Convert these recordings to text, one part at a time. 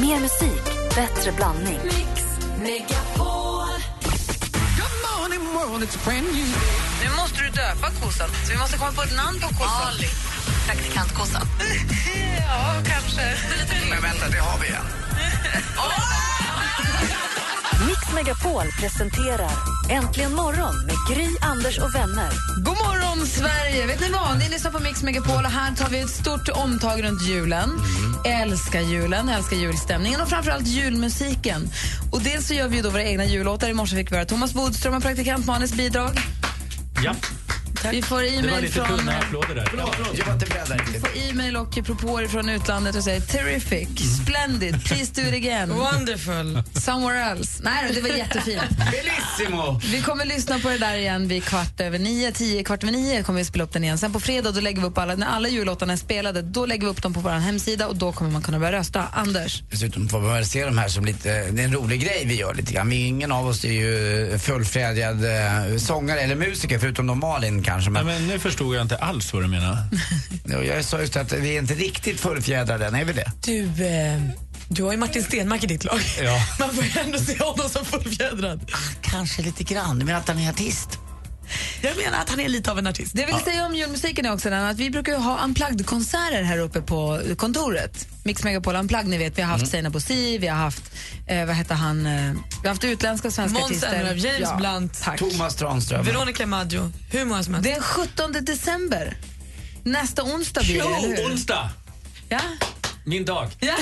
Mer musik, bättre blandning. Nu måste du döpa kossan, så vi måste komma på ett namn på kossan. Ali. Praktikantkossan. ja, kanske. Men vänta, det har vi en. Mix Megapol presenterar Äntligen morgon med Gry, Anders och vänner. God morgon, Sverige! Vet ni vad? Ni lyssnar på Mix Megapol och här tar vi ett stort omtag runt julen. Älskar julen, älskar julstämningen och framförallt julmusiken. Och dels så gör vi då våra egna jullåtar. I morse fick vi höra Thomas Bodström och praktikant Malins bidrag. Ja, Vi får e-mail från... Jag var inte beredd riktigt. får e-mail och propåer från utlandet och säger terrific, splendid, please do it again. Wonderful. Somewhere else. Nej, det var jättefint. Bellissimo! Vi kommer lyssna på det där igen vid kvart över nio, tio, kvart över nio kommer vi spela upp den igen. Sen på fredag då lägger vi upp alla, när alla jullåtarna är spelade, då lägger vi upp dem på vår hemsida och då kommer man kunna börja rösta. Anders? Dessutom får man väl se de här som lite, det är en rolig grej vi gör lite grann. Vi, ingen av oss är ju fullfjädrad eh, sångare eller musiker förutom då Malin kanske. Nej, Men, men nu förstod jag inte alls vad du menar. Ja, jag sa just att vi är inte riktigt fullfjädrade än, är vi det? Du, eh, du har ju Martin Stenmark i ditt lag. Ja. Man får ju ändå se honom som fullfjädrad. Kanske lite grann. Du menar att han är artist? Jag menar att han är lite av en artist. Det jag vill säga om julmusiken är också den att vi brukar ha unplugged-konserter här uppe på kontoret. Mix Megapol Unplugged, ni vet, vi har haft mm. på Si, vi har haft, eh, vad heter han, eh, vi har haft utländska svenska Måns artister. Zelmerlöw, James Blunt, Tack. Thomas Tranström. Veronica Maggio, hur många som helst. Den 17 december. Nästa onsdag blir det, eller hur? onsdag! Ja. Min dag. ja.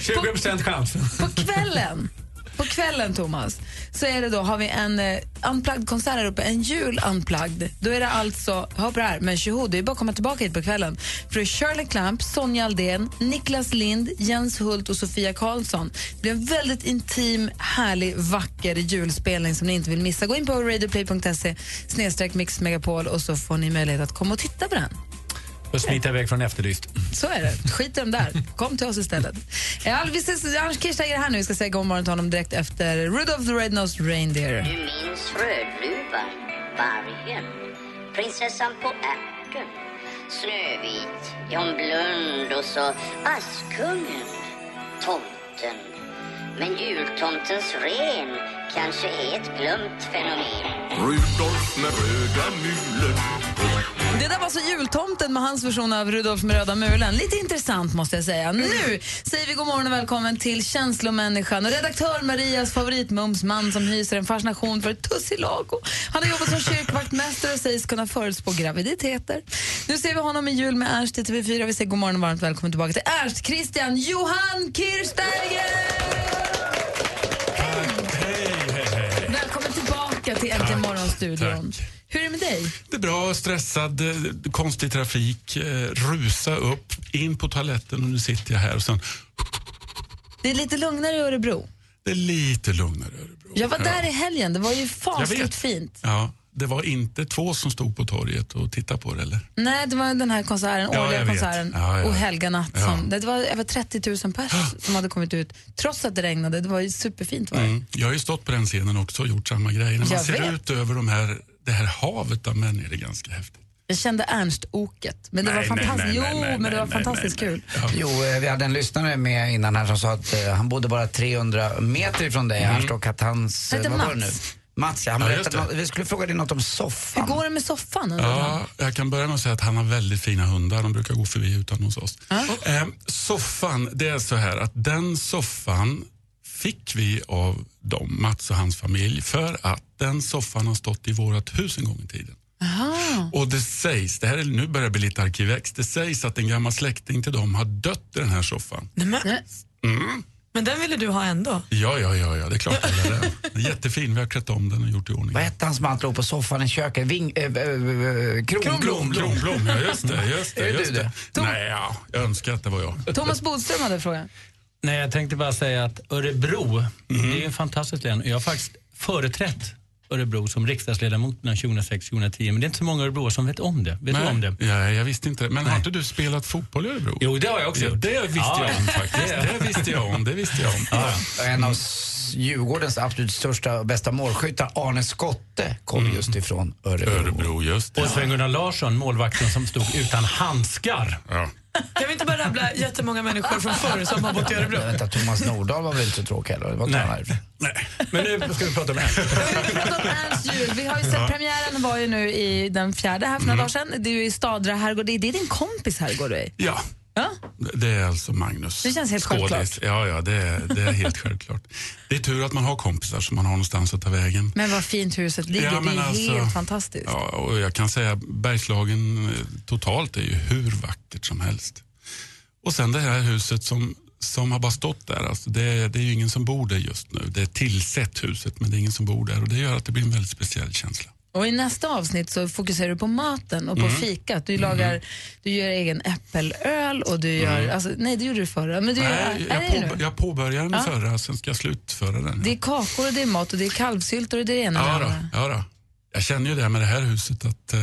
20 chans. På kvällen, på kvällen Thomas, så är det då, har vi en eh, unplugged-konsert här uppe, en jul-unplugged. Då är det alltså, hör på det här, men tjoho, det är bara att komma tillbaka hit på kvällen. För det är Shirley Clamp, Sonja Aldén, Niklas Lind, Jens Hult och Sofia Karlsson. Det blir en väldigt intim, härlig, vacker julspelning som ni inte vill missa. Gå in på radioplay.se snedstreck mixmegapol och så får ni möjlighet att komma och titta på den. Och smita iväg från Efterlyst. Så är det. Skit i dem där. Kom till oss istället. Anders Kirchsteiger är här nu. Vi ska säga god morgon till honom direkt efter Rudolph the Red-Nosed Reindeer. Du minns Rödluvan, vargen, prinsessan på ärten, Snövit, John Blund och så Askungen, tomten. Men jultomtens ren kanske är ett glömt fenomen. Rudolf med röda mulen Det där var alltså jultomten med hans version av Rudolf med röda mulen. Lite intressant måste jag säga. Nu säger vi god morgon och välkommen till känslomänniskan och redaktör Marias favoritmumsman som hyser en fascination för tussilago. Han har jobbat som kyrkvaktmästare och sägs kunna förutspå graviditeter. Nu ser vi honom i jul med Ernst i TV4. Vi säger god morgon och varmt välkommen tillbaka till Ernst Christian Johan Kirchsteiger! Tillbaka till Äntligen morgonstudion. Tack. Hur är det med dig? Det är bra, stressad, eh, konstig trafik, eh, rusa upp, in på toaletten och nu sitter jag här och sen Det är lite lugnare i Örebro. det är lite lugnare i Örebro. Jag var Ja. där i helgen, det var ju fasligt fint. Ja, det var inte två som stod på torget och tittade på det eller? Nej, det var den här konserten, Ja, årliga konserten Ja, ja. och helganatt. Ja. Som, det var över 30 000 pers som hade kommit ut trots att det regnade. Det var ju superfint. Var det? Mm. Jag har ju stått på den scenen också och gjort samma grej. När man Jag ser vet. ut över de här, det här havet av människor, det är ganska häftigt. Jag kände Ernst-oket, men det Nej, var fantastiskt. Jo, nej, men det var fantastiskt kul. Ja. Jo, eh, vi hade en lyssnare med innan här som sa att eh, han bodde bara 300 meter ifrån dig, Ernst, och att hans... Hette var det nu? Mats. Mats, ja. Han Ja, något, vi skulle fråga dig något om soffan. Hur går det med soffan? Ja, jag kan börja med att säga att han har väldigt fina hundar. De brukar gå förbi utan hos oss. Eh, soffan, det är så här att den soffan fick vi av dem, Mats och hans familj, för att den soffan har stått i vårt hus en gång i tiden. Och det sägs, det här är, nu börjar det bli lite arkivex, det sägs att en gammal släkting till dem har dött i den här soffan. Nej, men, Mm. Men den ville du ha ändå. Ja, ja, ja, ja, det är klart jag den. Den är jättefin, vi har klätt om den och gjort i ordning. Vad hette han som alltid låg på soffan i köket? Ving, äh, äh, äh, Kronblom. Kronblom, ja just det. Just det, Är det just du det. Nej, ja, jag önskar att det var jag. Thomas Bodström hade en fråga. Nej, jag tänkte bara säga att Örebro, det är en fantastiskt län. Jag har faktiskt företrätt Örebro som riksdagsledamot mellan 2006-2010. Men det är inte så många Örebro som vet om det. Vet du om det? Ja, jag visste inte. Men har inte du spelat fotboll i Örebro? Jo, det har jag också Ja, gjort. det visste Ja. jag om faktiskt. Det visste jag om. Det visste jag om. En av Djurgårdens absolut största och bästa målskyttar, Arne Skotte, kom just ifrån Örebro. Örebro, just det. Och Sven-Gunnar Larsson, målvakten som stod utan handskar. Ja. Kan vi inte bara rabbla jättemånga människor från förr som har bott i Örebro? Vänta, Thomas Nordahl var väl inte så tråkig heller? Nej. Nej. Nej. Men nu ska vi prata om en. Vi pratar om Ernst jul. Vi har ju sett premiären var ju nu i den fjärde här för några dagar sedan. Det är ju i Stadra herrgård. Det är det är din kompis herrgård du är. Ja, Ja? det är alltså Magnus. Det känns helt Skådis. självklart. Ja, ja det, är, det är helt självklart. Det är tur att man har kompisar som man har någonstans att ta vägen. Men vad fint huset ligger. Ja, det är alltså- helt fantastiskt. Ja, och jag kan säga Bergslagen eh, totalt är ju hur vackert som helst. Och sen det här huset som, som har bara stått där. Alltså det, det är ju ingen som bor där just nu. Det är tillsett huset men det är ingen som bor där och det gör att det blir en väldigt speciell känsla. Och I nästa avsnitt så fokuserar du på maten och på Mm. fikat. Du, lagar, du gör egen äppelöl och du gör... Alltså, nej, det gjorde du förra. Men du gör, Mm. Nej, är jag, det på, nu? jag påbörjar den Ja. förra, sen ska jag slutföra den. Det är kakor och det är mat och det är kalvsyltor och det är det ena Ja, då, ja då. Jag känner ju det här med det här huset att eh,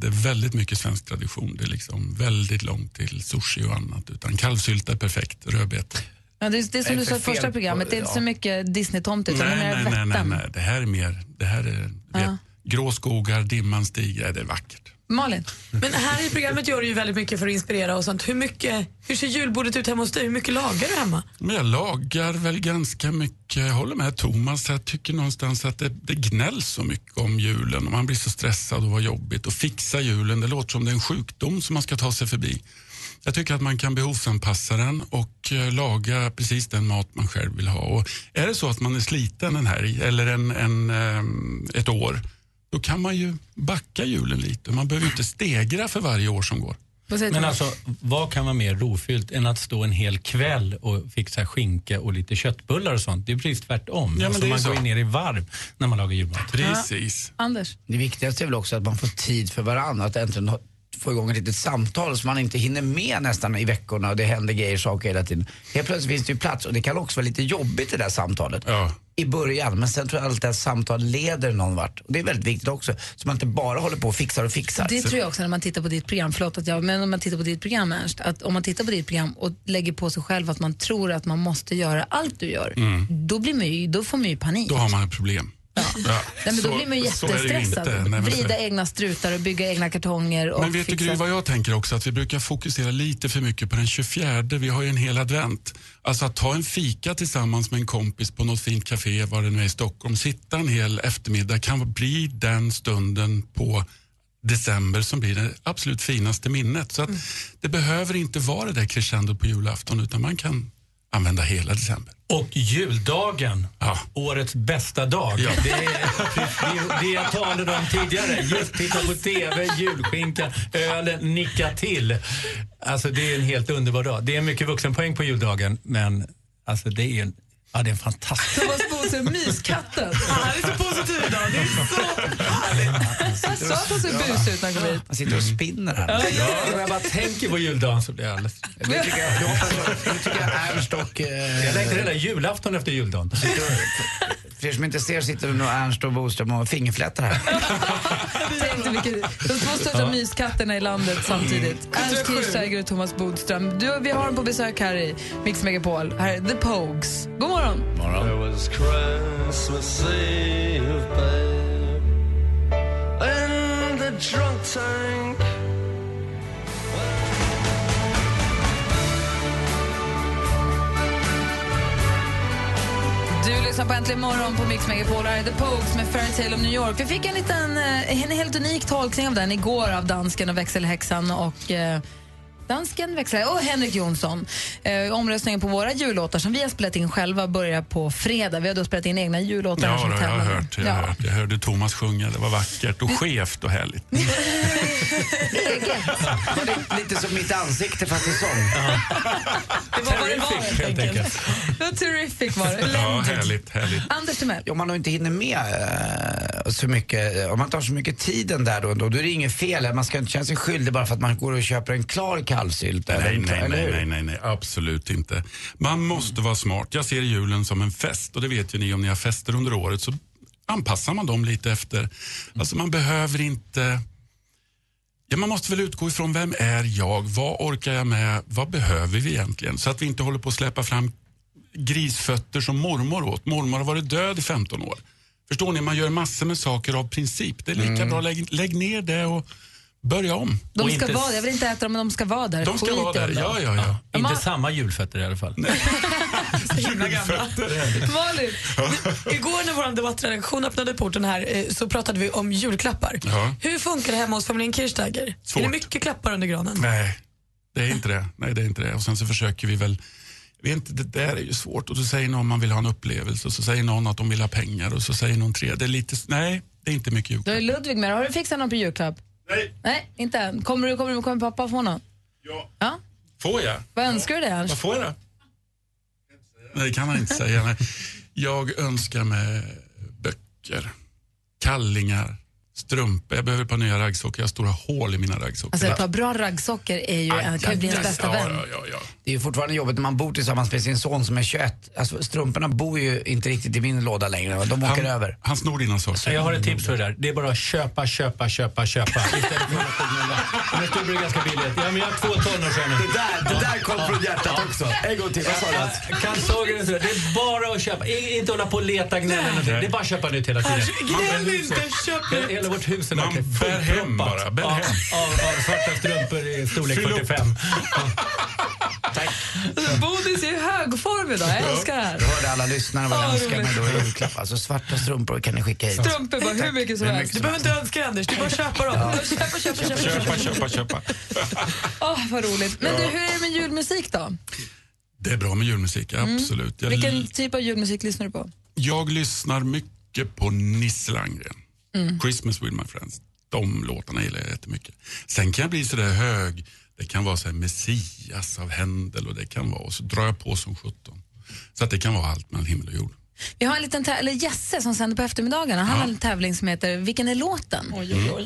det är väldigt mycket svensk tradition. Det är liksom väldigt långt till sushi och annat. Utan kalvsylta är perfekt, rödbete. Ja, det, är, det är som Nej, du sa i första programmet, det är inte ja. så mycket Disney-tomte utan Nej, det är nej, nej, nej, nej. Det här är mer, det här är vet, grå skogar, dimman stiger, det är vackert. Malin? Men här i programmet gör du ju väldigt mycket för att inspirera och sånt. Hur, mycket, hur ser julbordet ut hemma hos dig? Hur mycket lagar du hemma? Men jag lagar väl ganska mycket, jag håller med Thomas, jag tycker någonstans att det, det gnälls så mycket om julen och man blir så stressad och vad jobbigt. Och fixa julen, det låter som det är en sjukdom som man ska ta sig förbi. Jag tycker att man kan behovsanpassa den och eh, laga precis den mat man själv vill ha. Och är det så att man är sliten en helg eller en, en, ehm, ett år, då kan man ju backa julen lite. Man behöver ju inte stegra för varje år som går. Men alltså, vad kan vara mer rofyllt än att stå en hel kväll och fixa skinka och lite köttbullar och sånt? Det är precis tvärtom. men alltså, man så. går ju ner i varv när man lagar julmat. Precis. Anders? Det viktigaste är väl också att man får tid för varandra, att äntligen få igång ett litet samtal så man inte hinner med nästan i veckorna och det händer grejer, saker hela tiden. Helt plötsligt finns det ju plats och det kan också vara lite jobbigt det där samtalet. Ja. I början, men sen tror jag alltid att samtal leder någon vart. Och det är väldigt viktigt också, så man inte bara håller på och fixar och fixar. Det tror jag också när man tittar på ditt program, förlåt att jag, men om man tittar på ditt program Ernst, att om man tittar på ditt program och lägger på sig själv att man tror att man måste göra allt du gör, då, blir man ju, då får man ju panik. Då har man ett problem. Ja. Nej, men då Så- blir man ju jättestressad. inte. Nej, men så- Vrida egna strutar och bygga egna kartonger och Men vet du fixa. Gry, vad jag tänker också? Att vi brukar fokusera lite för mycket på den 24. Vi har ju en hel advent. Alltså att ta en fika tillsammans med en kompis på något fint café, var det nu är i Stockholm, sitta en hel eftermiddag kan bli den stunden på december som blir det absolut finaste minnet. Så att det behöver inte vara det där crescendo på julafton utan man kan använda hela december. Och juldagen, Ja. årets bästa dag. Ja. Det, är, det, det jag talade om tidigare. Just titta på TV, julskinka, ölen, nicka till. Alltså det är en helt underbar dag. Det är mycket vuxenpoäng på juldagen, men alltså det är en, ja, det är en fantastisk... Thomas Bodström, myskatten. Han är så positiv idag. Det är så härligt. Jag sa att han såg busig ut när han kom hit. Man sitter och spinner här. Ja, om jag bara tänker på juldagen så blir jag alldeles... Nu tycker jag, jag, nu tycker jag Ernst och... Eh, Jag längtar hela julafton efter juldagen. För er som inte ser sitter nu Ernst och Boström och fingerflätar här. Tänk dig vilket, de två största myskatterna i landet samtidigt. Ernst Kirchsteiger och Thomas Bodström. Du, vi har dem på besök här i Mix Megapol. Här är The Pogues. God morgon! There was lyssnar på Äntligen morgon på Mix Megapol. Här är The Pogues med Fairytale of New York. Vi fick en liten, eh, en helt unik tolkning av den igår av dansken och växelhäxan och eh, Dansken, växlar och Henrik Jonsson. Eh, omröstningen på våra jullåtar som vi har spelat in själva börjar på fredag. Vi har då spelat in egna jullåtar. här Ja, som då, jag har hört. Jag, Ja. hört. jag hörde Thomas sjunga, det var vackert och skevt och härligt. Det lite som mitt ansikte fast i sång? Det var vad det var helt enkelt. enkelt. Det var terrific var det. Ja, härligt, härligt. Anders Timell. Om man inte hinner med eh, så mycket, om man tar så mycket tiden där då, då, då är det inget fel. Man ska inte känna sig skyldig bara för att man går och köper en klar kalvsylt. eller Nej, nej, nej, nej, nej, nej, absolut inte. Man måste vara smart. Jag ser julen som en fest och det vet ju ni om ni har fester under året så anpassar man dem lite efter. Alltså man behöver inte Ja, man måste väl utgå ifrån vem är jag, vad orkar jag med, vad behöver vi egentligen? Så att vi inte håller på att släppa fram grisfötter som mormor åt. Mormor har varit död i 15 år. Förstår ni, man gör massor med saker av princip. Det är lika bra, lägg, lägg ner det och börja om. De Och ska inte- vara, jag vill inte äta dem, men de ska vara där. De ska Skit vara där. då. Ja, ja, ja. Inte Ma- samma julfötter i alla fall. Malin, Igår när vår debattredaktion öppnade porten här eh, så pratade vi om julklappar. Ja. Hur funkar det hemma hos familjen Kirchsteiger? Svårt. Är det mycket klappar under granen? Nej, det är inte det. Nej, det är inte det. Och sen så försöker vi väl vet inte, det där är ju svårt och så säger någon man vill ha en upplevelse och så säger någon att de vill ha pengar och så säger någon tre. Det är lite, nej, det är inte mycket då är julklapp. Ludvig med. Har du fixat någon på julklapp? Nej, Nej, inte än. Kommer, du, kommer, du, kommer pappa få någon? ja. Ja. Får jag? Vad önskar du dig? Vad får jag då? Nej, det kan man inte säga. Nej. Jag önskar mig böcker, kallingar, strumpor. Jag behöver ett par nya raggsockor. Jag har stora hål i mina raggsockor. Alltså ett par bra raggsockor är ju, en- kan ju bli ens bästa ja, vän. Ja, ja, ja. Det är ju fortfarande jobbigt när man bor tillsammans med sin son som är 21. Alltså, strumporna bor ju inte riktigt i min låda längre. De åker Han, över. han snor dina saker. jag har ett tips för det där. Det är bara att köpa, köpa, köpa, köpa. Istället för att det blir ganska billigt. Ja, men jag har två tonårsöner. Det där, det där kom från hjärtat också. En gång till, vad sa du? Det är bara att köpa. Inte hålla på och leta gnälla. Det är bara att köpa nytt hela tiden. Gnäll inte, köp nytt. Vårt hus är Man verkligen bär hem bara, bär av, hem. av, av svarta strumpor i storlek Fyll upp. 45. Alltså, Bodis är i hög idag. Jag älskar det här. Jag hörde alla lyssnare vad Ja, jag önskar mig då i julklapp. Alltså svarta strumpor kan ni skicka hit. Strumpor bara hur mycket som helst. Du behöver inte önska Anders, du bara köpa dem. Köpa, köpa, köpa. Köpa, köpa, köpa. Åh, vad roligt. Men du, hur är det med julmusik då? Det är bra med julmusik, absolut. Jag, Vilken typ av julmusik lyssnar du på? jag lyssnar mycket på Nisse Landgren. Mm. Christmas with my friends. De låtarna gillar jag jättemycket. Sen kan jag bli sådär hög. Det kan vara så här Messias av Händel och det kan vara, och så drar jag på som 17. Så att det kan vara allt mellan himmel och jord. Vi har en liten eller Jesse som sänder på eftermiddagarna. Han har en tävling som heter Vilken är låten?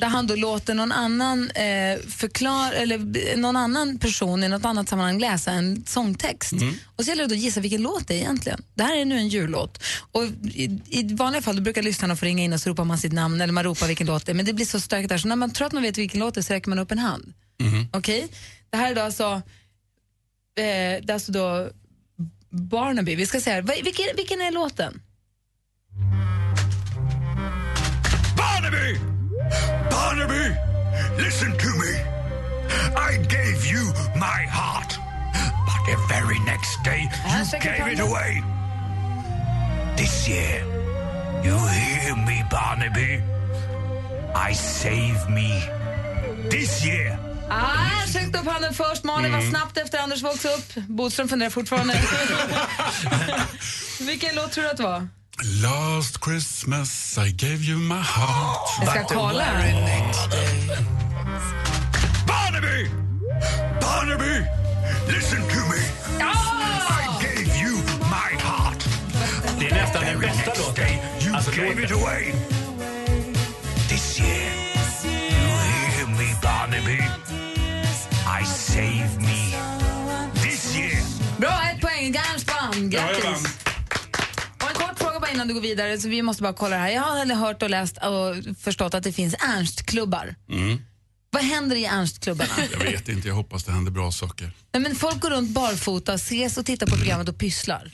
Där han då låter någon annan, eh, förklar, eller, någon annan person i något annat sammanhang läsa en sångtext. Och så gäller det då att gissa vilken låt det är egentligen. Det här är nu en jullåt. Och i, I vanliga fall då brukar lyssnarna få ringa in och så ropar man sitt namn eller man ropar vilken låt det är. Men det blir så stökigt där så när man tror att man vet vilken låt det är så räcker man upp en hand. Okej? Det här är då alltså, eh, det är alltså då Barnaby. Vi ska se här. Vilken, vilken är låten? Barnaby! Barnaby! Listen to me. I gave you my heart. But the very next day, you gave it away. This year, you hear me, Barnaby? I save me. This year. Ah, jag sträckte upp handen först. Malin var snabbt efter Anders Vågs upp. Bodström funderar fortfarande. Vilken låt tror du att det var? Last Christmas I gave you my heart. Jag ska kolla. Barnaby! Barnaby! Listen to me. I gave you my heart. Det är nästan den bästa låten. You Alltså gave it låten. away. Innan du går vidare. Så vi måste bara kolla det här. Jag har hört och läst och förstått att det finns Ernstklubbar. Vad händer i Ernstklubbarna? Jag vet inte, jag hoppas det händer bra saker. Nej, men folk går runt barfota, ses och tittar på programmet och pysslar.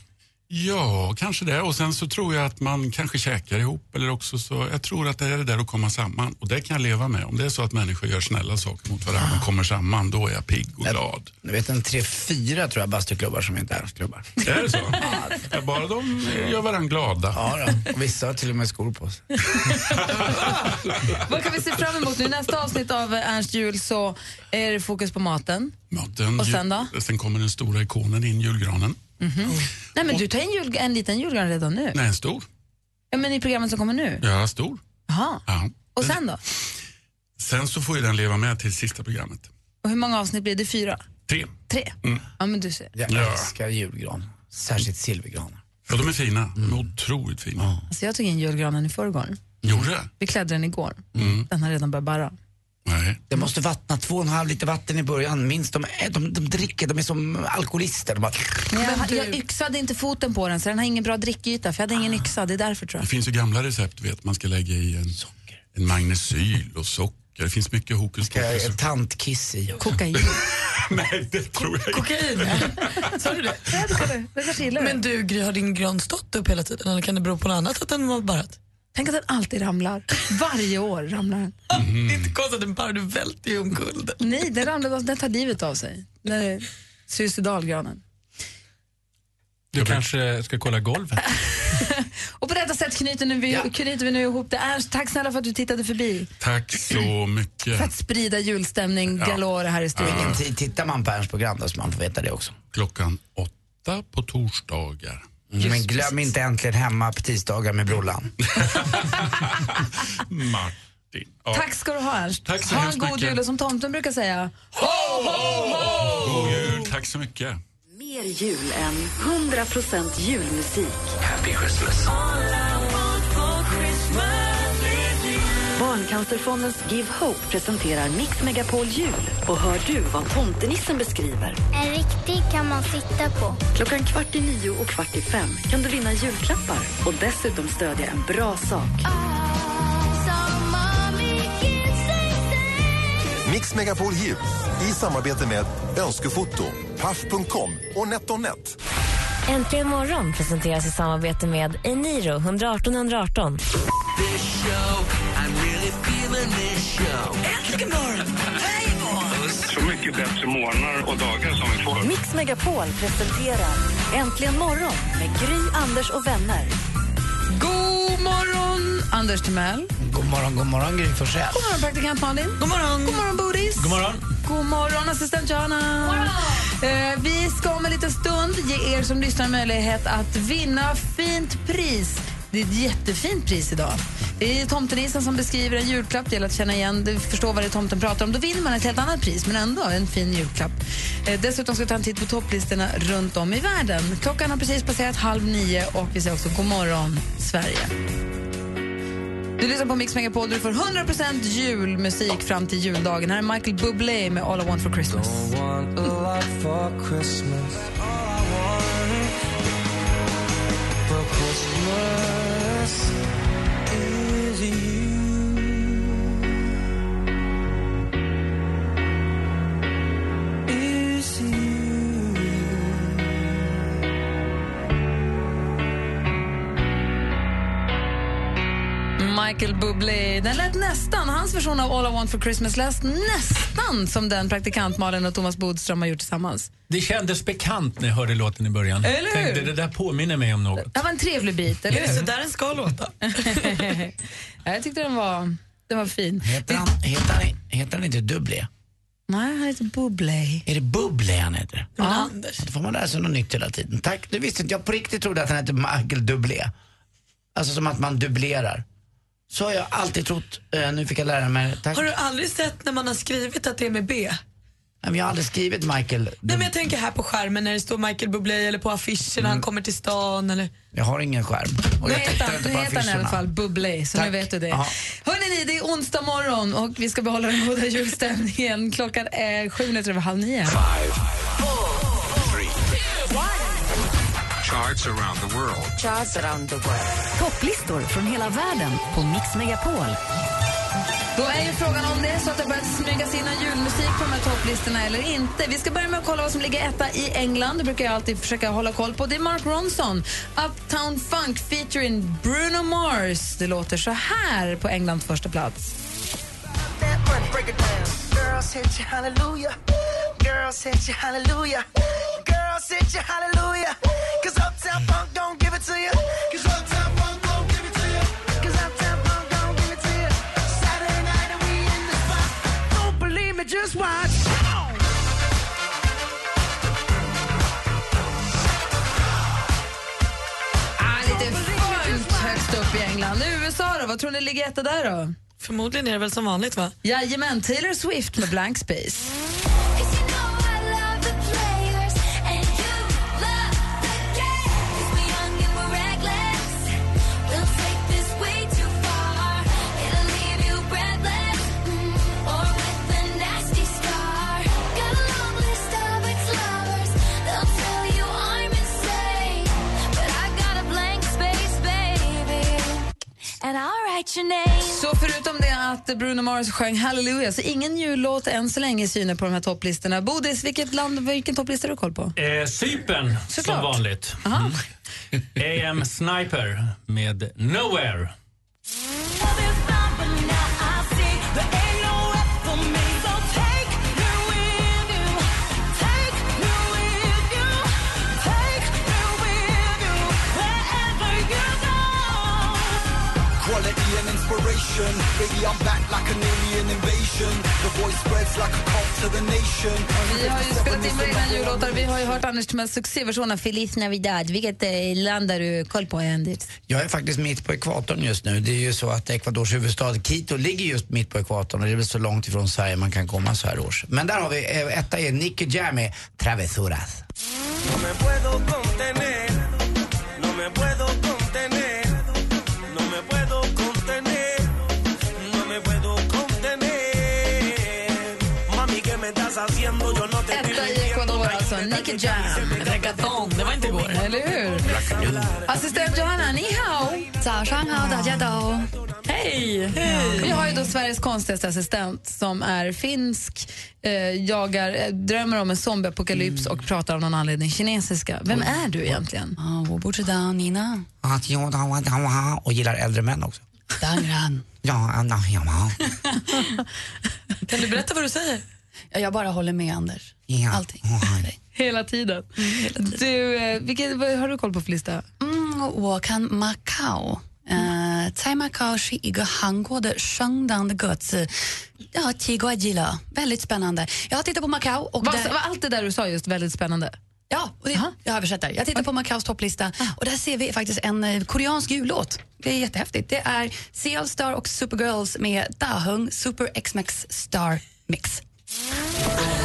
Ja, kanske det. Och sen så tror jag att man kanske käkar ihop eller också så, jag tror att det är det där att komma samman. Och det kan jag leva med. Om det är så att människor gör snälla saker mot varandra och kommer samman, då är jag pigg och glad. Du vet en tre, fyra tror jag bastuklubbar som inte är klubbar. Är det så? Ja, bara de gör varandra glada. Ja, då. Och vissa har till och med skor på sig. Vad kan vi se fram emot nu? Nästa avsnitt av Ernst jul så är det fokus på maten. Maten, Och sen då? Sen kommer den stora ikonen in, julgranen. Nej, men du tar en, jul, en liten julgran redan nu. Nej, en stor. Ja, men i programmet som kommer nu. Ja, stor. Jaha. Ja. Och sen då? Sen så får ju den leva med till sista programmet. Och hur många avsnitt blir det? Fyra? Tre. Tre? Ja, men du ser. Jag Ja. älskar julgran. Särskilt silvergranar. Ja, de är fina. De är otroligt fina. Alltså, jag tog in julgranen i förrgår. Gjorde det? Vi klädde den igår. Mm. Den har redan börjat barra. Nej. Det måste vattna två och en halv liter vatten i början minst. De, är- de, de dricker, de är som alkoholister. De bara, Men jag, du- jag yxade inte foten på den så den har ingen bra drickyta för jag hade ingen yxa. Det är därför tror Det jag. finns ju gamla recept, vet man ska lägga i en, en magnesyl och socker. Det finns mycket hokus ska jag pokus. tantkiss i också. Kokain. Nej, det tror jag inte. Kokain, sa du det? Ja, det, det, det kanske gillar Men du, Gry, har din gran stått upp hela tiden eller kan det bero på något annat att den var barrat? Tänk att den alltid ramlar. Varje år ramlar den. Det är inte konstigt att den bara du välter ju omkull. Nej, den ramlar, den tar livet av sig. Den är suicidalgranen. Du kanske ska kolla golvet? Och på detta sätt knyter, nu vi, knyter vi nu ihop det. Ernst, tack snälla för att du tittade förbi. Tack så mycket. För att sprida julstämning Ja. galore här i studion. Tid tittar man på Ernst program då, så man får veta det också. Klockan åtta på torsdagar. Mm, men glöm inte Äntligen hemma på tisdagar med Brollan. Martin. Ja. Tack ska du ha Ernst. Tack så ha en god mycket. jul och som tomten brukar säga, God jul. Tack så mycket. Mer jul än 100% julmusik. Happy Christmas. Barncancerfondens Give Hope presenterar Mix Megapol Jul. Och hör du vad tomtenissen beskriver? En riktig kan man sitta på. Klockan kvart i nio och kvart i fem kan du vinna julklappar och dessutom stödja en bra sak. Mix Megapol Jul i samarbete med Önskefoto, Paff.com och NetOnNet. Äntligen morgon presenteras i samarbete med Eniro 118 118. Äntligen morgon! Så mycket bättre morgnar och dagar som vi får. Mix Megapol presenterar Äntligen morgon med Gry, Anders och vänner. God morgon Anders Timell. God morgon, god morgon Gry Forssell. God morgon praktikant Malin. God morgon. God morgon Bodis. God morgon. God morgon assistent Johanna. Eh, vi ska om en liten stund ge er som lyssnar möjlighet att vinna fint pris. Det är ett jättefint pris idag. Det är tomtenissen som beskriver en julklapp. Det gäller att känna igen, det, förstår vad det är tomten pratar om. Då vinner man ett helt annat pris, men ändå en fin julklapp. Eh, dessutom ska vi ta en titt på topplistorna runt om i världen. Klockan har precis passerat halv nio och vi säger också god morgon, Sverige. Du lyssnar på Mix Megapol där du får 100% julmusik fram till juldagen. Här är Michael Bublé med All I want for Christmas. Christmas is you. Michael Bublé. Den lät nästan, hans version av All I want for Christmas lät nästan som den praktikant Malin och Thomas Bodström har gjort tillsammans. Det kändes bekant när jag hörde låten i början. Eller hur? Tänkte, det där påminner mig om något. Det var en trevlig bit, eller Är det hur? så där den ska låta? Ja, jag tyckte den var, den var fin. Heter han, heter han, heter han inte Dublé? Nej, han heter Bublé. Är det Bublé han heter? Ja. Anders. Då får man lära sig något nytt hela tiden. Tack, det visste inte jag. På riktigt trodde att han hette Michael Dublé. Alltså som att man dubblerar. Så har jag alltid trott. Eh, nu fick jag lära mig. Tack. Har du aldrig sett när man har skrivit att det är med B? Nej, men jag har aldrig skrivit Michael. Nej, men jag tänker här på skärmen när det står Michael Bublé eller på affischen när han kommer till stan. Eller... Jag har ingen skärm. Och Nu jag heter tittar han, inte nu på heter han i alla affischerna. fall Bublé, så Tack. nu vet du det. Ja. Hörrni, det är onsdag morgon och vi ska behålla den goda julstämningen. Klockan är sju minuter över halv nio. Charts around the world. Charts around the world. Topplistor från hela världen på Mix Megapol. Då är ju frågan om det är så att det börjat smygas in en julmusik på de här topplistorna eller inte. Vi ska börja med att kolla vad som ligger etta i England. Det brukar jag alltid försöka hålla koll på. Det är Mark Ronson, Uptown Funk featuring Bruno Mars. Det låter så här på Englands första plats. Girls hit you hallelujah. Girls hit you hallelujah. Girls hit you hallelujah. Cause Uptown Funk don't give it to you. Cause Uptown Funk don't give it to you. Cause Uptown Funk don't give it to you. Saturday night and we in the spot. Don't believe me, just watch. On. Ah, lite funk högst upp i England. USA då? Vad tror ni ligger etta där då? Förmodligen är det väl som vanligt va? Jajamän, Taylor Swift med Blank Space. Så förutom det att Bruno Mars sjöng Hallelujah så ingen jullåt än så länge syne på de här topplistorna. Bodis, vilket land, vilken topplista har du koll på? Eh, Cypern, som vanligt. Aha. AM Sniper med Nowhere. Vibration. Baby, I'm back like an alien invasion. The voice spreads like a cult to the nation. Vi har ju spelat in våra egna jullåtar. Vi har ju hört Anders Timells succéversion av Feliz Navidad. Vilket eh, land har du koll på, Anders? Jag är faktiskt mitt på ekvatorn just nu. Det är ju så att Ecuadors huvudstad Quito ligger just mitt på ekvatorn och det är väl så långt ifrån Sverige man kan komma så här års. Men där har vi, eh, etta är Nicky Jam med Travesuras. Etta i Ecuador alltså, Nicky Jam. Reggaeton, det var inte igår. Eller hur? Assistent Johanna, ni hao. Hej! Vi har ju då Sveriges konstigaste assistent som är finsk, eh, jagar, eh, drömmer om en zombieapokalyps och pratar av någon anledning kinesiska. Vem är du egentligen? Nina. Och gillar äldre män också. Dangran. Ja, Anna, ja, Kan du berätta vad du säger? Jag bara håller med Anders. ja. Allting. Hela tiden. Du, eh, vilket, vad har du koll på för lista? 嗯，我看 Macau。呃，在 Macau 是一个韩国的升档的个子，ja, Tigo Agila. Väldigt spännande. Jag har tittat på Macau och Vad, där, var allt det där du sa just väldigt spännande? ja, och det, jag översätter. Jag tittar på Macaus topplista och där ser vi faktiskt en eh, koreansk jullåt. Det är jättehäftigt. Det är CL Star och Supergirls med Dahung Super X-Max Star Mix. Yeah.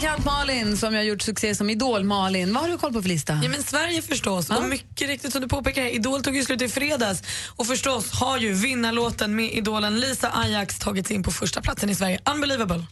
praktikant Malin som jag har gjort succé som Idol-Malin. Vad har du koll på för lista? Ja, men Sverige förstås. Och mycket riktigt som du påpekar, Idol tog ju slut i fredags. Och förstås har ju vinnarlåten med idolen Lisa Ajax tagit sig in på första platsen i Sverige. Unbelievable.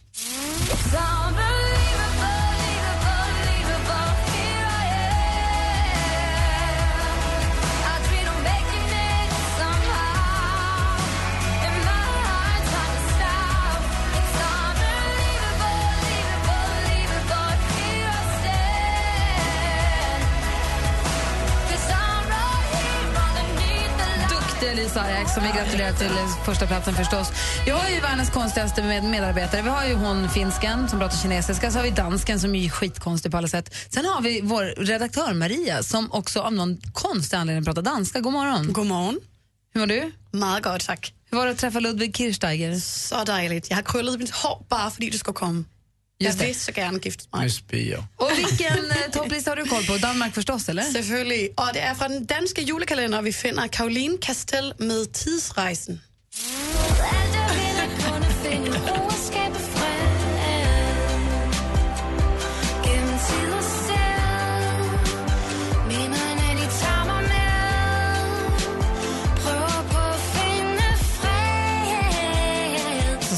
Ajax som vi gratulerar till första platsen förstås. Jag har ju världens konstigaste med medarbetare. Vi har ju hon finsken som pratar kinesiska, så har vi dansken som är skitkonstig på alla sätt. Sen har vi vår redaktör Maria som också av någon konstig anledning pratar danska. God morgon. God morgon. Hur mår du? Meget godt, tack. Hur var det att träffa Ludvig Kirchsteiger? Så dejligt. Jag har krullat mitt hår bara för att du ska komma. Just det. vill så gärna gifta mig. Nu spyr jag. Och vilken eh, topplista har du koll på? Danmark förstås, eller? Selvfølgelig. Og det er fra den danske julekalender, vi finder Caroline Castell med Tidsrejsen.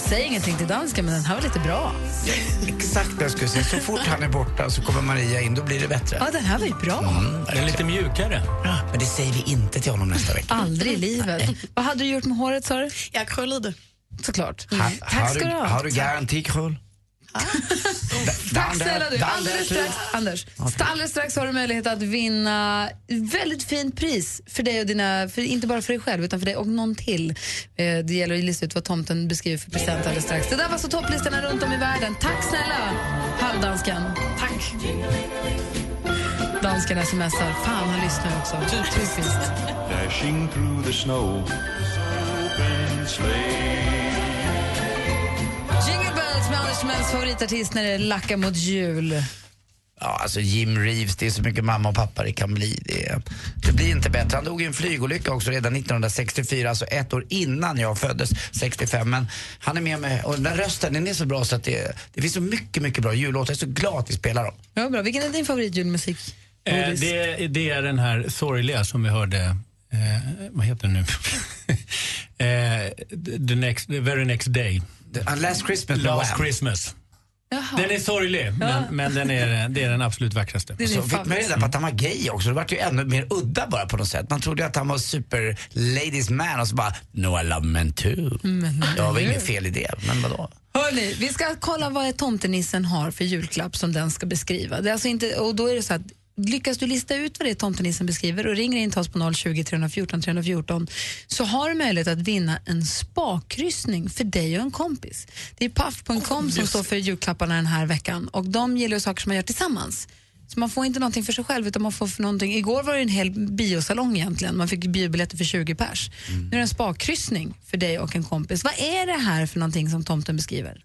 Säg ingenting till dansken, men den här var lite bra. Exakt jag skulle säga. Så fort han är borta så kommer Maria in, då blir det bättre. Ja, den här var ju bra. Mm, Den är lite mjukare. Ja, men det säger vi inte till honom nästa vecka. Aldrig i livet. Vad hade du gjort med håret, sa du? Jeg krøllede det. Såklart. Ha, Tack har ska du, du ha. Har du garantikrull? Tack snälla du. Alldeles strax, Anders, alldeles strax har du möjlighet att vinna väldigt fint pris för dig och dina, för, inte bara för dig själv utan för dig och någon till. Eh, Det gäller att lista ut vad tomten beskriver för present alldeles strax. Det där var så topplistorna runt om i världen. Tack snälla, halvdansken. Tack. Dansken smsar. Fan, han lyssnar också. Typiskt. Dashing through the snow. Jingle Timells favoritartist när det lackar mot jul. Ja, alltså Jim Reeves, det är så mycket mamma och pappa det kan bli. Det, det blir inte bättre. Han dog i en flygolycka också redan 1964, alltså ett år innan jag föddes, 65. Men han är med mig och den där rösten den är så bra så att det, det finns så mycket, mycket bra jullåtar. Jag är så glad att vi spelar dem. Ja, bra. Vilken är din favoritjulmusik? Eh, det, det är den här sorgliga som vi hörde, eh, vad heter den nu? eh, the, next, the very next day. The, uh, last Christmas med Last Wham. Christmas. Jaha. Den är sorglig, men, men den är, det är den absolut vackraste. Det är Så din fick man favorit. reda på att han var gay också. Det var ju ännu mer udda bara på något sätt. Man trodde att han var super ladies man och så bara, no I love men too. det var väl inget fel i det, men vadå? Hörrni, vi ska kolla vad tomtenissen har för julklapp som den ska beskriva. Det är alltså inte, och då är det så att lyckas du lista ut vad det är tomtenissen beskriver och ringer in till oss på 020 314 314 så har du möjlighet att vinna en spakryssning för dig och en kompis. Det är Puff.com som står för julklapparna den här veckan och de gillar saker som man gör tillsammans. Så man får inte någonting för sig själv utan man får för någonting. Igår var det en hel biosalong egentligen. Man fick biobiljetter för 20 pers. Nu är det en spakryssning för dig och en kompis. Vad är det här för någonting som tomten beskriver?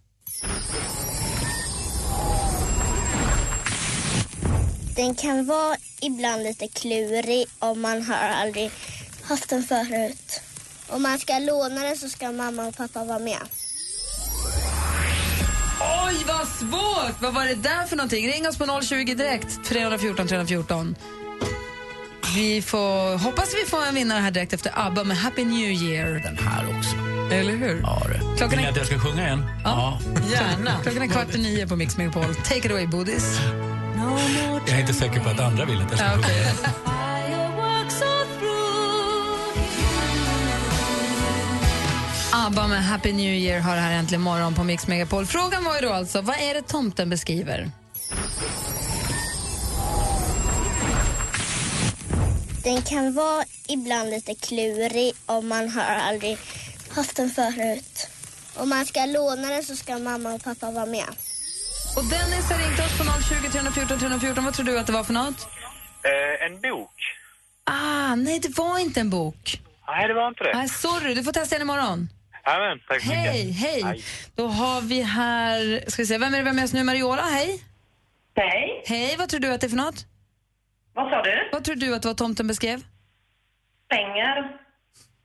Den kan vara ibland lite klurig om man har aldrig haft den förut. Om man ska låna den så ska mamma och pappa vara med. Oj, vad svårt! Vad var det där för någonting? Ring oss på 020 direkt, 314 314. Vi får, hoppas vi får en vinnare här direkt efter ABBA med Happy New Year. Den här också. Eller hur? Ja, det. Klockan Vill ni är, att jag ska sjunga igen? ja, gärna. Klockan är kvart i nio på Mix Megapol. Take it away, Bodis. Jag är inte säker på att andra vill att jag ska sjunga. okej. ABBA med Happy New Year har här äntligen morgon på Mix Megapol. Frågan var ju då alltså, vad är det tomten beskriver? Den kan vara ibland lite klurig om man har aldrig haft den förut. Om man ska låna den så ska mamma och pappa vara med. Och Dennis har ringt oss på 020 314 314. Vad tror du att det var för något? Eh, en bok. Ah, nej, det var inte en bok. Nej, det var inte det. Nej, sorry, du får testa igen imorgon. Jajamän, tack så mycket. Hej, hej. Då har vi här, ska vi se, vem är det vi har med oss nu? Mariola, hej. Hej. Hej, vad tror du att det är för något? Vad sa du? Vad tror du att det var tomten beskrev? Pengar.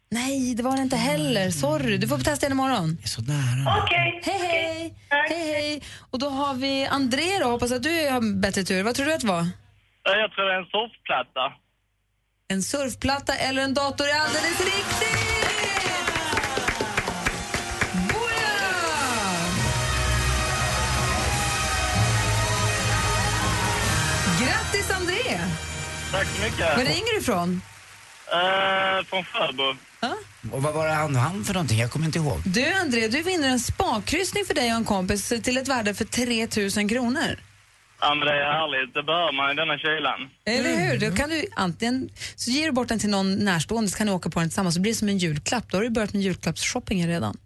Nej, det var det inte heller. Sorry, du får testa igen imorgon. Så nära. Okej. Hej, hej. Hej, hej. Och då har vi André då, hoppas att du har bättre tur. Vad tror du att det var? Jag tror det är en surfplatta. En surfplatta eller en dator är alldeles riktigt! Grattis André! Tack så mycket. Var ringer du ifrån? Eh, från Sjöbo. Och vad var det han vann för någonting? Jag kommer inte ihåg. Du André, du vinner en spakryssning för dig och en kompis till ett värde för 3 000 kronor. Ja, men det är härligt. Det behöver man i denna kylan. Eller hur? Då kan du antingen så ger du bort den till någon närstående så kan ni åka på den tillsammans så blir det som en julklapp. Då har du börjat med julklappsshoppingen redan.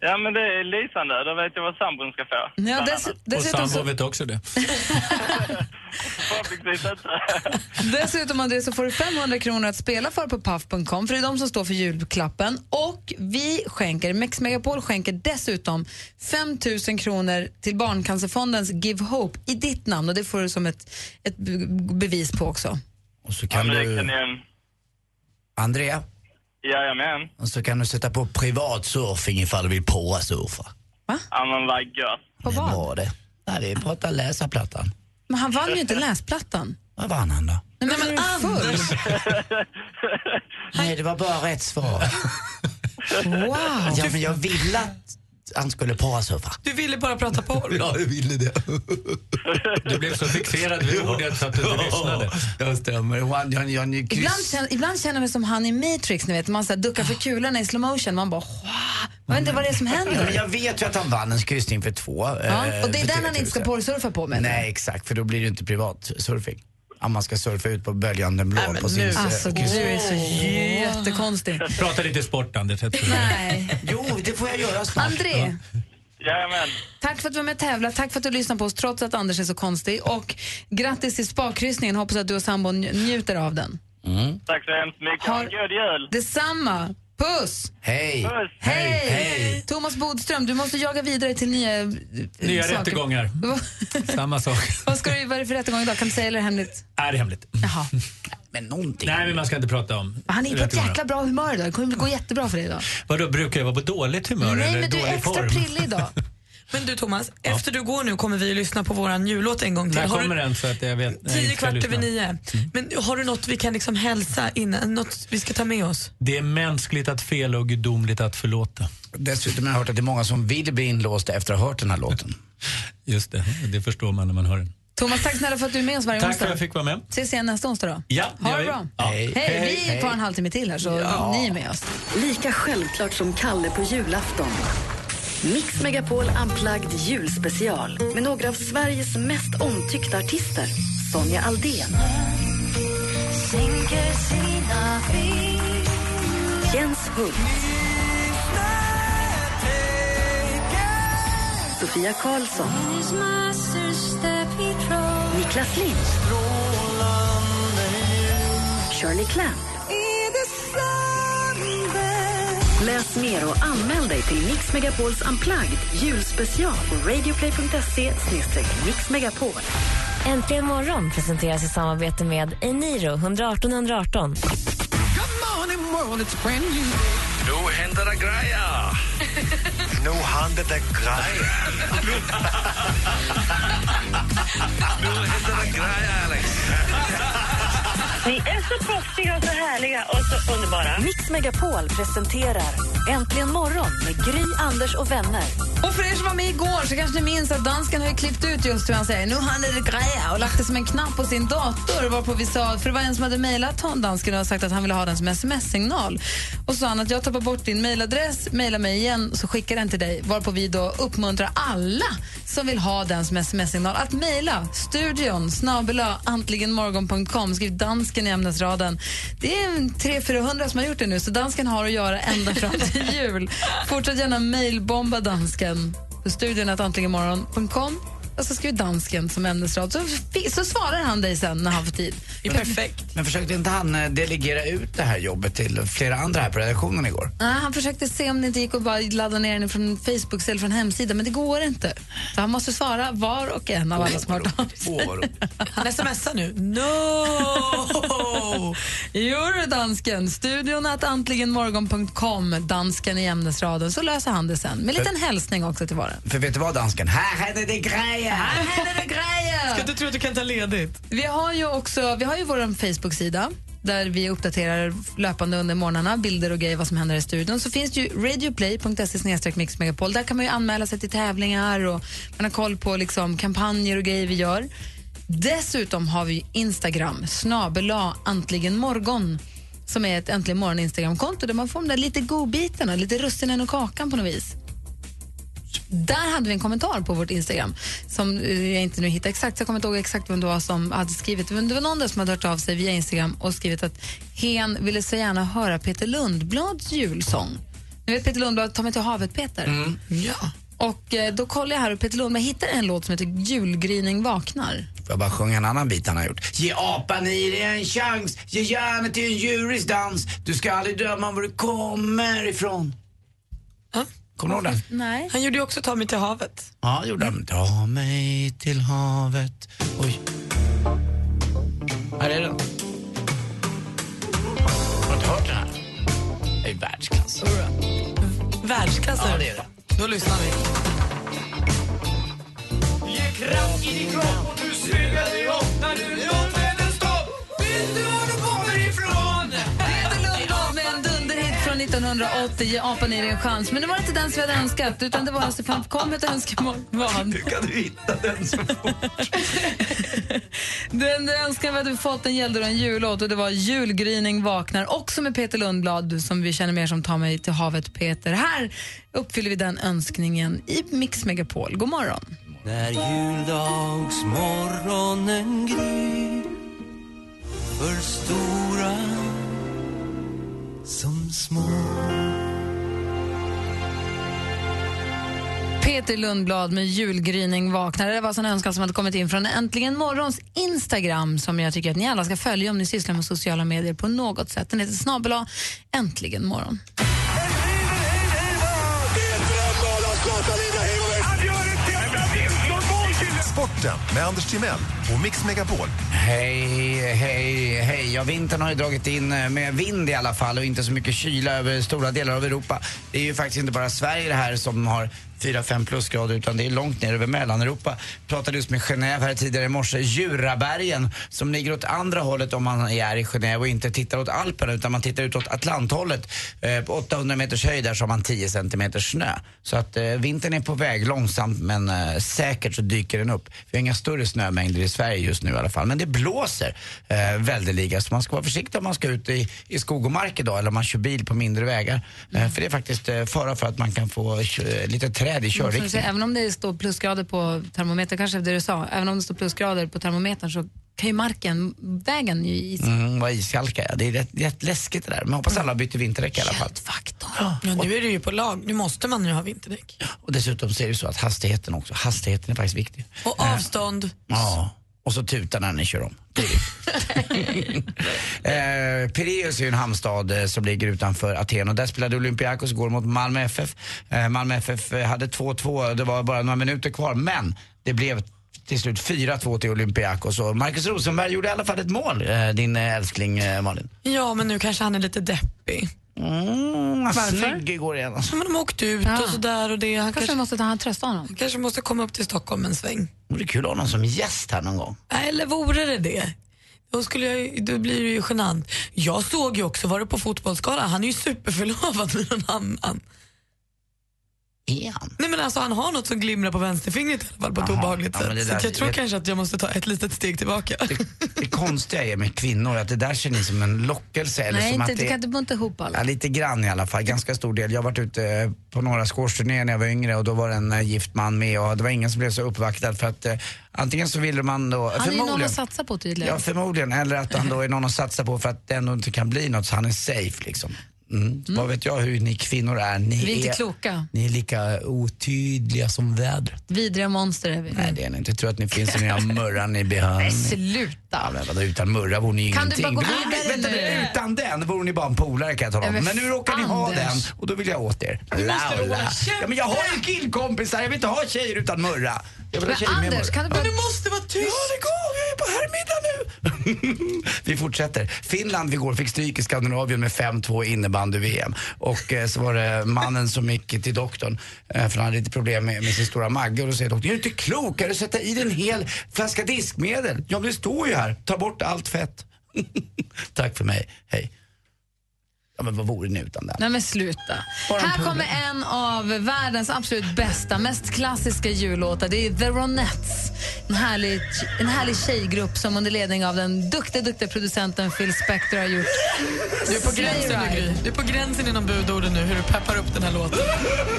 Ja, men det är lysande. Då vet jag vad sambon ska få. Ja, dess. Och dessutom, sambo så, vet också det. Förhoppningsvis inte. dessutom André, så får du 500 kronor att spela för på puff.com för det är de som står för julklappen. Och vi skänker, Mex Megapol skänker dessutom 5 000 kronor till Barncancerfondens Give Hope i ditt namn och det får du som ett, ett be- bevis på också. Och så Ja, kan kan du... Andrea, Jajamän. och så kan du sätta på privatsurfing ifall du vill påsurfa. Ja, men vad gött. På Det är vad? bra det. Nej, det är på att läsa plattan. Men han vann ju inte läsplattan. Vad vann han då? Nej, men, men full. Nej, det var bara rätt svar. Wow. Ja, men jag ville att han skulle påsurfa. Du ville bara prata porr. Ja, jag ville det. Du blev så fixerad vid ordet så att du inte lyssnade. Jag stämmer. Han, han, han, Ibland känner, ibland känner jag mig som han i Matrix, ni vet. Man så här duckar för kulorna i slow motion. Man bara, wow. Man vet inte vad det är som händer. Jag vet ju att han vann en kryssning för två. Ja, eh, och det är den han inte ska 3000. porrsurfa på med. Nej, exakt. För då blir det ju inte privat surfing. Om man ska surfa ut på böljande blå på sin... eh, Alltså, du är så jättekonstig. Prata lite sport, Anders. Nej. Jo, det får jag göra snart. André, Jajamän. tack för att du var med och tävlade. Tack för att du lyssnade på oss trots att Anders är så konstig. Och grattis till spakryssningen. Hoppas att du och sambon nj- njuter av den. Tack så hemskt mycket. Ha en god jul. Detsamma. Puss! Hej! Puss. Hej! Hej! Thomas Bodström, du måste jaga vidare till nya eh, Nya saker. rättegångar. Samma sak. Vad, ska du, vad är det för rättegång idag? Kan du säga eller är det hemligt? Är det hemligt? Jaha. Men någonting. Nej, men man ska inte prata om Han är på ett jäkla bra humör idag. Det kommer gå jättebra för dig idag. Vadå, brukar jag vara på dåligt humör Nej, eller men du är extra form? prillig idag. Men du Thomas, efter du går nu kommer vi att lyssna på våran jullåt en gång till. När kommer du, den så att jag vet? jag Tio kvart lyssna? över nio. Men har du något vi kan liksom hälsa innan? Något vi ska ta med oss? Det är mänskligt att fela och gudomligt att förlåta. Dessutom har jag hört att det är många som vill bli inlåsta efter att ha hört den här låten. Just det, det förstår man när man hör den. Thomas, tack snälla för att du är med oss varje Tack för onsdag. att jag fick vara med. Ses igen nästa onsdag då. Ja, Ha det vi. bra. Ja. Hej, Hej, vi hej. tar en halvtimme till här så ni är med oss. Lika självklart som Kalle på julafton. Mix Megapol Unplugged julspecial med några av Sveriges mest omtyckta artister Sonja Aldén. Jens Hult. Sofia Karlsson. Niklas Lind. Shirley Clamp. Läs mer och anmäl dig till Mix Megapols Unplugged julspecial på radioplay.se mixmegapol. Äntligen morgon presenteras i samarbete med Eniro 118 118. Nu händer det grejer! Nu händer det grejer! nu händer det grejer, Alex! Ni är så proffsiga och så härliga och så underbara. Mix Megapol presenterar Äntligen morgon med Gry, Anders och vänner. Och för er som var med igår så kanske ni minns att dansken har ju klippt ut just hur han säger nu han är det greja och lagt det som en knapp på sin dator varpå vi sa, för det var en som hade mejlat honom, dansken och sagt att han ville ha den som sms-signal. Och så sa han att jag tappar bort din mejladress, mejla mig igen så skickar den till dig varpå vi då uppmuntrar alla som vill ha den som sms-signal att mejla studion snabela antligenmorgon.com skriv dansken i ämnesraden. Det är 300-400 som har gjort det nu så dansken har att göra ända fram till jul. Fortsätt gärna mejlbomba dansken på studion antligenmorgon.com och så skriver dansken som ämnesrad så, så svarar han dig sen när han får tid. Det är perfekt. Men försökte inte han eh, delegera ut det här jobbet till flera andra här på redaktionen igår? Nej, han försökte se om det inte gick att bara ladda ner den från Facebook eller från hemsidan, men det går inte. Så han måste svara var och en av alla har hört av sig. Han smsar nu. No! Jo du, dansken. Studion att antligenmorgon.com, dansken i ämnesraden, så löser han det sen. Med en liten hälsning också till var. För vet du vad dansken? Här händer det grejer! Här händer det grejer! Ska inte tro att du kan ta ledigt. Vi har ju också vi har ju vår Facebook-sida där vi uppdaterar löpande under morgnarna bilder och grejer vad som händer i studion. Så finns det ju radioplay.se mixmegapol. Där kan man ju anmäla sig till tävlingar och man har koll på liksom kampanjer och grejer vi gör. Dessutom har vi Instagram, snabela antligen morgon som är ett Äntligen morgon Instagramkonto där man får de där lite godbitarna, lite russinen och kakan på något vis. Där hade vi en kommentar på vårt Instagram som eh, jag inte nu hittar exakt, så jag kommer inte ihåg exakt vem det var som hade skrivit. Men det var någon där som hade hört av sig via Instagram och skrivit att hen ville så gärna höra Peter Lundblads julsång. Ni vet Peter Lundblad, Ta mig till havet Peter? Ja. Och eh, då kollar jag här och Peter Lundblad hittar en låt som heter Julgryning vaknar. Får jag bara sjunga en annan bit han har gjort? Ge apan i dig en chans, ge hjärnet till en djurisk dans. Du ska aldrig döma var du kommer ifrån. Kommer du ihåg den? Nej. Han gjorde ju också Ta mig till havet. Ja, gjorde han. Ta mig till havet. Oj. Här är den. Har du inte hört den här? Det är världsklass. Världsklass Ja, det är det. Då lyssnar vi. Ge kraft i din kropp 1980, Ge apan i dig en chans. Men det var inte den som vi hade önskat, utan det var alltså fan kom ett önskemål. Vad? Hur kan du hitta den så fort? Den önskan vi hade fått den gällde en jullåt och det var Julgryning vaknar, också med Peter Lundblad som vi känner mer som Ta mig till havet Peter. Här uppfyller vi den önskningen i Mix Megapol. God morgon. När juldagsmorgonen gryr för stora som små Peter Lundblad med julgryning vaknar. Det var en önskan som hade kommit in från Äntligen morgons Instagram som jag tycker att ni alla ska följa om ni sysslar med sociala medier på något sätt. Den heter snabel Äntligen morgon. Sporten med Anders Timell och Mix Megapol. Hej, hej, hej. Ja, vintern har ju dragit in eh, med vind i alla fall och inte så mycket kyla över stora delar av Europa. Det är ju faktiskt inte bara Sverige det här som har 4-5 plusgrader utan det är långt ner över Mellaneuropa. Pratade just med Genève här tidigare i morse. Jurabergen som ligger åt andra hållet om man är i Genève och inte tittar åt Alperna utan man tittar ut åt Atlanthållet. Eh, på 800 meters höjd där så har man 10 centimeter snö. Så att eh, vintern är på väg långsamt men eh, säkert så dyker den upp. Vi har inga större snömängder i Sverige just nu i alla fall men det blåser eh, väldeliga så man ska vara försiktig om man ska ut i, i skog och mark idag eller om man kör bil på mindre vägar. Eh, för det är faktiskt eh, fara för att man kan få eh, lite träd i Som du körriktning. Även om det står plusgrader på termometern, kanske det du sa, även om det står plusgrader på termometern så kan ju marken, vägen ju is. Mm, vad iskalka ja. Det är rätt, rätt läskigt det där. Men jag hoppas alla har bytt vinterdäck i alla fall. Ja, nu är det ju på lag. Nu måste man ju ha vinterdäck. Och dessutom så är det så att hastigheten också, hastigheten är faktiskt viktig. Och avstånd. Ja, och så tuta när ni kör om. Eh, Pireus är ju en hamnstad eh, som ligger utanför Aten och där spelade Olympiakos igår mot Malmö FF. Eh, Malmö FF eh, hade 2-2, det var bara några minuter kvar men det blev till slut 4-2 till Olympiakos och Marcus Rosenberg gjorde i alla fall ett mål, eh, din eh, älskling eh, Malin. Ja, men nu kanske han är lite deppig. Mm, snygg igår igen. Ja, men de åkte ut Ja. och sådär. Och det, han Kanske kanske, måste ta hand trösta honom. han kanske måste komma upp till Stockholm en sväng. Det vore kul att ha någon som gäst här någon gång. Eller vore det det? Då, skulle jag, då blir det ju genant. Jag såg ju också, var det på Fotbollsgalan, han är ju superförlovad med någon annan. Är han? Nej men alltså han har något som glimrar på vänsterfingret i alla fall på ett Jaha. obehagligt Ja, sätt. det Så där- att jag tror det- kanske att jag måste ta ett litet steg tillbaka. Det konstiga är med kvinnor att det där ser ni som en lockelse. Eller Nej, som inte, att du det, kan inte bunta ihop alla. Ja, lite grann i alla fall, ganska stor del. Jag har varit ute på några squashturnéer när jag var yngre och då var det en eh, gift man med och det var ingen som blev så uppvaktad för att eh, antingen så ville man då... Han är någon att satsa på tydligen. Ja, förmodligen. Eller att han då är någon att satsa på för att det ändå inte kan bli något så han är safe liksom. Mm. Vad vet jag hur ni kvinnor är. Ni Vi är inte kloka. Ni är lika otydliga som vädret. Vidriga monster är vi. Nej, det är ni inte. Jag tror att ni finns i den murran i behörning. Sluta. Ja, men utan murra vore ni ju Kan du ingenting. bara gå vidare vänta, nu? Utan den vore ni bara en polare kan jag tala om. Men, men nu råkar ni ha den Anders. och då vill jag åt er. Du måste Laula. ja, men jag har ju killkompisar, jag vill inte ha tjejer utan murra. Jag vill ha Men tjejer med Anders, kan du bara... Du måste vara tyst! Ja, det går. Jag är på herrmiddag nu. vi fortsätter. Finland igår fick stryk i Skandinavien med 5-2 i innebandy-VM. Och eh, så var det mannen som gick till doktorn eh, för han hade lite problem med, med sin stora magge. Och då säger doktorn, är du inte klok? Kan du sätta i en hel flaska diskmedel? Ja, men det står ju här. Ta bort allt fett. Tack för mig. Hej. Ja, men vad vore ni utan den? Nej men sluta. Här kommer en av världens absolut bästa, mest klassiska jullåtar. Det är The Ronettes. En härlig, en härlig tjejgrupp som under ledning av den duktiga, duktiga producenten Phil Spector har gjort Du är på gränsen nu Gry. Du är på gränsen inom budorden nu hur du peppar upp den här låten.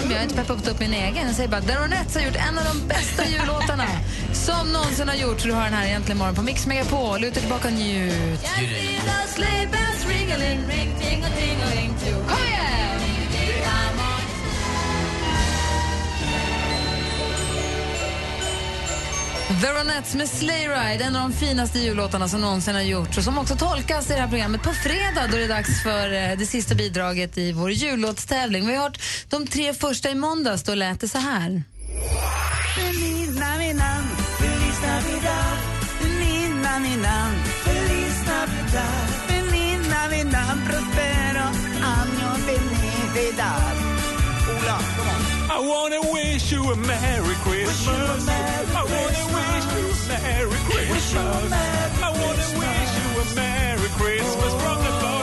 Men Jag har inte peppat upp min egen. Jag säger bara The Ronettes har gjort en av de bästa jullåtarna som någonsin har gjorts. Du har den här egentligen imorgon på Mix Megapol. Luta tillbaka och njut. Kom igen! The Ronettes med Sleigh Ride, en av de finaste jullåtarna som någonsin har gjorts och som också tolkas i det här programmet på fredag då det är dags för eh, det sista bidraget i vår jullåtstävling. Vi har hört de tre första i måndags, då lät det så här. Feliz Navidad, Feliz Navidad, Feliz Navidad, Feliz Navidad, Feliz Navidad, prospero año felicidad. Ola, come on. I wanna wish you a Merry Christmas. I wanna wish you a Merry Christmas. I wanna wish you a Merry Christmas from the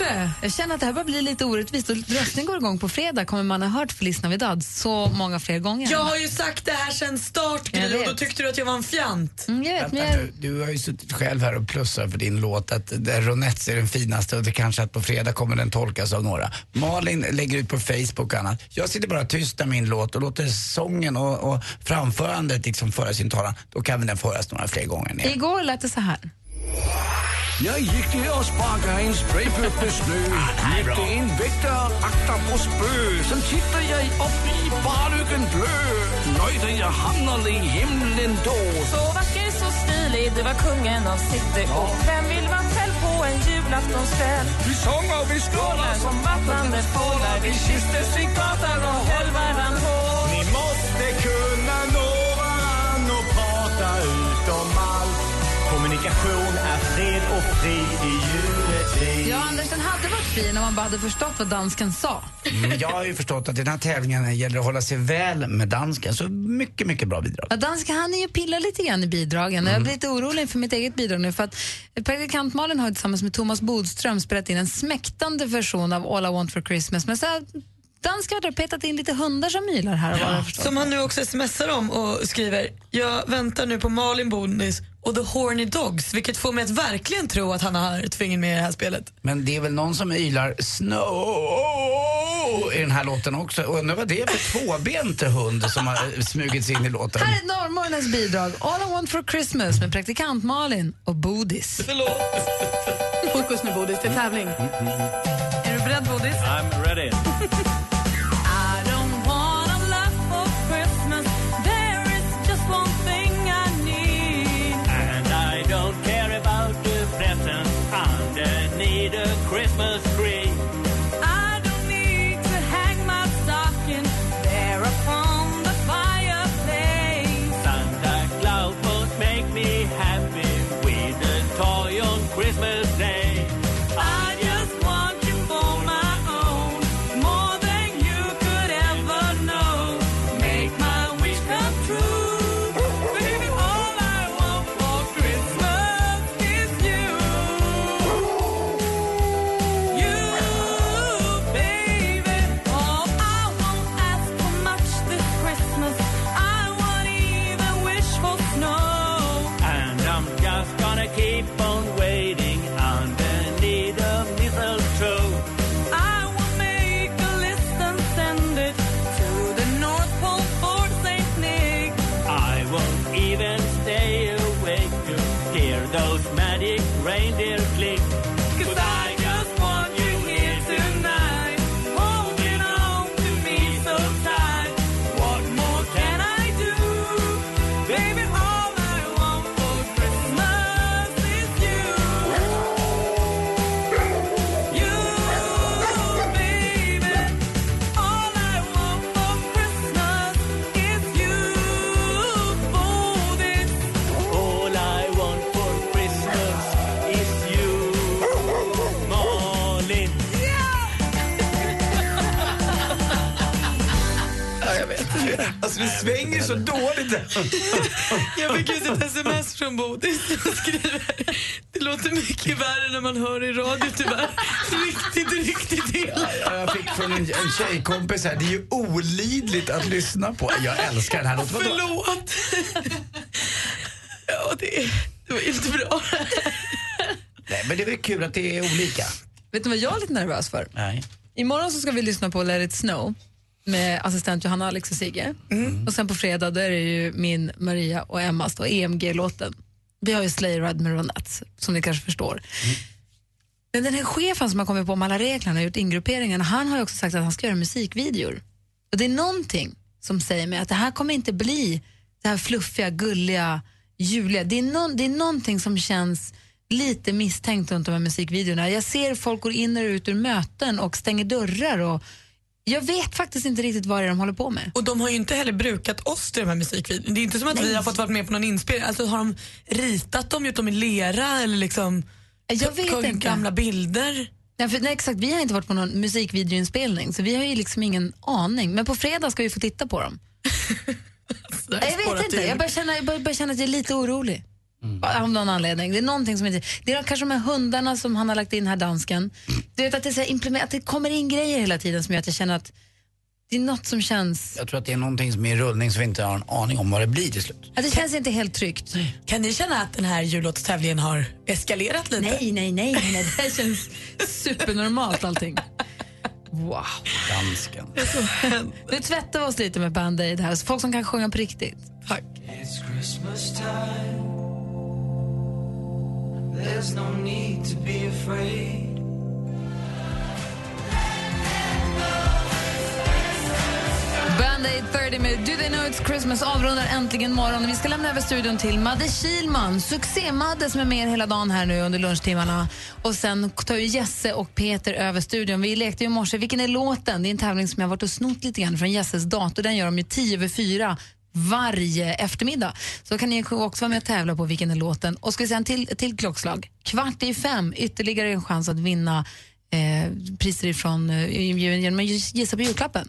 Morse, jag känner att det här börjar bli lite orättvist och röstning går igång på fredag kommer man ha hört Feliz Navidad så många fler gånger. Jag har ju sagt det här sen start Jag Gry, och då tyckte du att jag var en fjant. Mm, jag vet, men jag... du har ju suttit själv här och plussat för din låt att det- Ronettes är den finaste och det kanske att på fredag kommer den tolkas av några. Malin lägger ut på Facebook och annat. Jag sitter bara tyst med min låt och låter sången och, och framförandet liksom föra sin talan. Då kan väl den föras några fler gånger ner. Igår lät det så här. Jag gick till och sparkade en spraypøp med snö. Gik det en vægter agter på spø. Sen tittar jag upp i barlykken blø. Nøjde jag hamnar i himlen då. Så vacker, så stilig, du var kungen av city Och vem vill vara själv på en julaftonskväll? Vi sånger, vi skålar Som vattnande fåglar, vi kysstes i gatan och höll varann hårt Ni måste kunna nå varann och prata utom allt. Kommunikation är fred och frid i juletid. Ja, Anders, den hade varit fin om man bara hade förstått vad dansken sa. Mm, jag har ju förstått att i den här tävlingen gäller det att hålla sig väl med dansken. Så mycket, mycket bra bidrag. Ja, dansken han är ju pilla lite grann i bidragen. Jag blir lite orolig för mitt eget bidrag nu för att praktikant Malin har tillsammans med Thomas Bodström spelat in en smäktande version av All I want for Christmas. Men så här, dansken har petat in lite hundar som mylar här och var. förstått. Som han nu också smsar om och skriver, jag väntar nu på Malin Bodnis och The Horny Dogs, vilket får mig att verkligen tro att han har ett finger med i det här spelet. Men det är väl någon som ylar snow i den här låten också. Undrar vad det är för tvåbent hund som har smugit sig in i låten. Här är Norrmorgonens bidrag. All I want for Christmas med praktikant Malin och Bodis. Fokus nu Bodis, det är tävling. Är du beredd Bodis? I'm ready. så dåligt. Jag fick just ett sms från Bodis som skriver Det låter mycket värre när man hör i radio tyvärr. Riktigt, riktigt illa. Jag fick från en, en tjejkompis här, det är ju olidligt att lyssna på. Jag älskar den här låten. Förlåt. Ja, det, det var inte bra. Nej, men det är väl kul att det är olika. Vet du vad jag är lite nervös för? Nej. Imorgon så ska vi lyssna på Let it snow med assistent Johanna, Alex och Sigge. Och sen på fredag då är det ju min, Maria och Emmas då, EMG-låten. Vi har ju Slay Ride med Ronettes, som ni kanske förstår. Men den här chefen som har kommit på med alla reglerna och gjort ingrupperingarna, han har ju också sagt att han ska göra musikvideor. Och det är någonting som säger mig att det här kommer inte bli det här fluffiga, gulliga, juliga. Det är, någon, det är någonting som känns lite misstänkt runt de här musikvideorna. Jag ser folk går in och ut ur möten och stänger dörrar och jag vet faktiskt inte riktigt vad det är de håller på med. Och de har ju inte heller brukat oss till de här musikvideorna. Det är inte som att Nej. vi har fått vara med på någon inspelning. Alltså har de ritat dem, gjort dem i lera eller liksom Jag vet inte. gamla bilder? Nej, för, nej, exakt, vi har inte varit på någon musikvideoinspelning så vi har ju liksom ingen aning. Men på fredag ska vi få titta på dem. Här jag vet inte, jag börjar, känna, jag börjar känna att jag är lite orolig. Av någon anledning. Det är någonting som inte... Det är kanske de här hundarna som han har lagt in här dansken. Du vet att det, är så här, implement, att det kommer in grejer hela tiden som gör att jag känner att det är något som känns... Jag tror att det är någonting som är i rullning som vi inte har en aning om vad det blir till slut. Att det känns inte helt tryggt. Kan ni känna att den här jullåtstävlingen har eskalerat lite? Nej, nej, nej. nej, nej. Det här känns supernormalt allting. Wow. Dansken. Nu tvättar vi oss lite med Band-Aid här. Så folk som kan sjunga på riktigt. Tack. It's Christmas time. There's no need to be afraid. Band-Aid 30 med Do They Know It's Christmas avrundar äntligen morgon. Vi ska lämna över studion till Madde Kilman, succé-Madde som är med er hela dagen här nu under lunchtimmarna. Och sen tar ju Jesse och Peter över studion. Vi lekte ju i morse, vilken är låten? Det är en tävling som jag har varit och snott lite grann från Jesses dator. Den gör de ju 10 över 4 varje eftermiddag. Så kan ni också vara med och tävla på vilken är låten. Och ska vi säga en till, till klockslag. Kvart i fem, ytterligare en chans att vinna eh, priser ifrån, eh, genom att gissa på julklappen.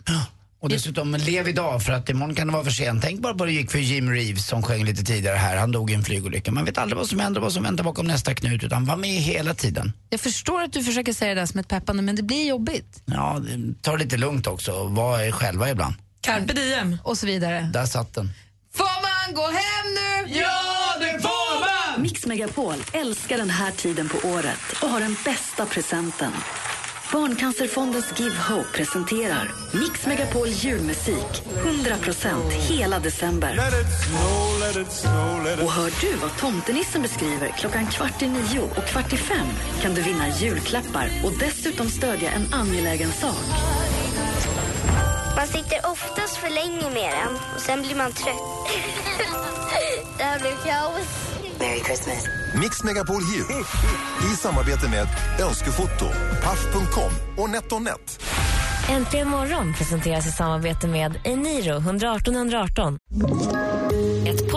Och dessutom, lev idag för att imorgon kan det vara för sent. Tänk bara på hur det gick för Jim Reeves som sjöng lite tidigare här. Han dog i en flygolycka. Man vet aldrig vad som händer, vad som väntar bakom nästa knut. Utan var med hela tiden. Jag förstår att du försöker säga det där som ett peppande, men det blir jobbigt. Ja, ta det lite lugnt också. Var er själva ibland. Carpe diem. Och så vidare. Där satt den. Får man gå hem nu? Ja, det får man! Mix Megapol älskar den här tiden på året och har den bästa presenten. Barncancerfondens Give Hope presenterar Mix Megapol julmusik 100% hela december. Och hör du vad tomtenissen beskriver klockan kvart i nio och kvart i fem kan du vinna julklappar och dessutom stödja en angelägen sak. Man sitter oftast för länge med den och sen blir man trött. det här blev kaos. Merry Christmas. Mix Megapol Jul i samarbete med Önskefoto, Paff.com och NetOnNet. Äntligen morgon presenteras i samarbete med Eniro 118 118.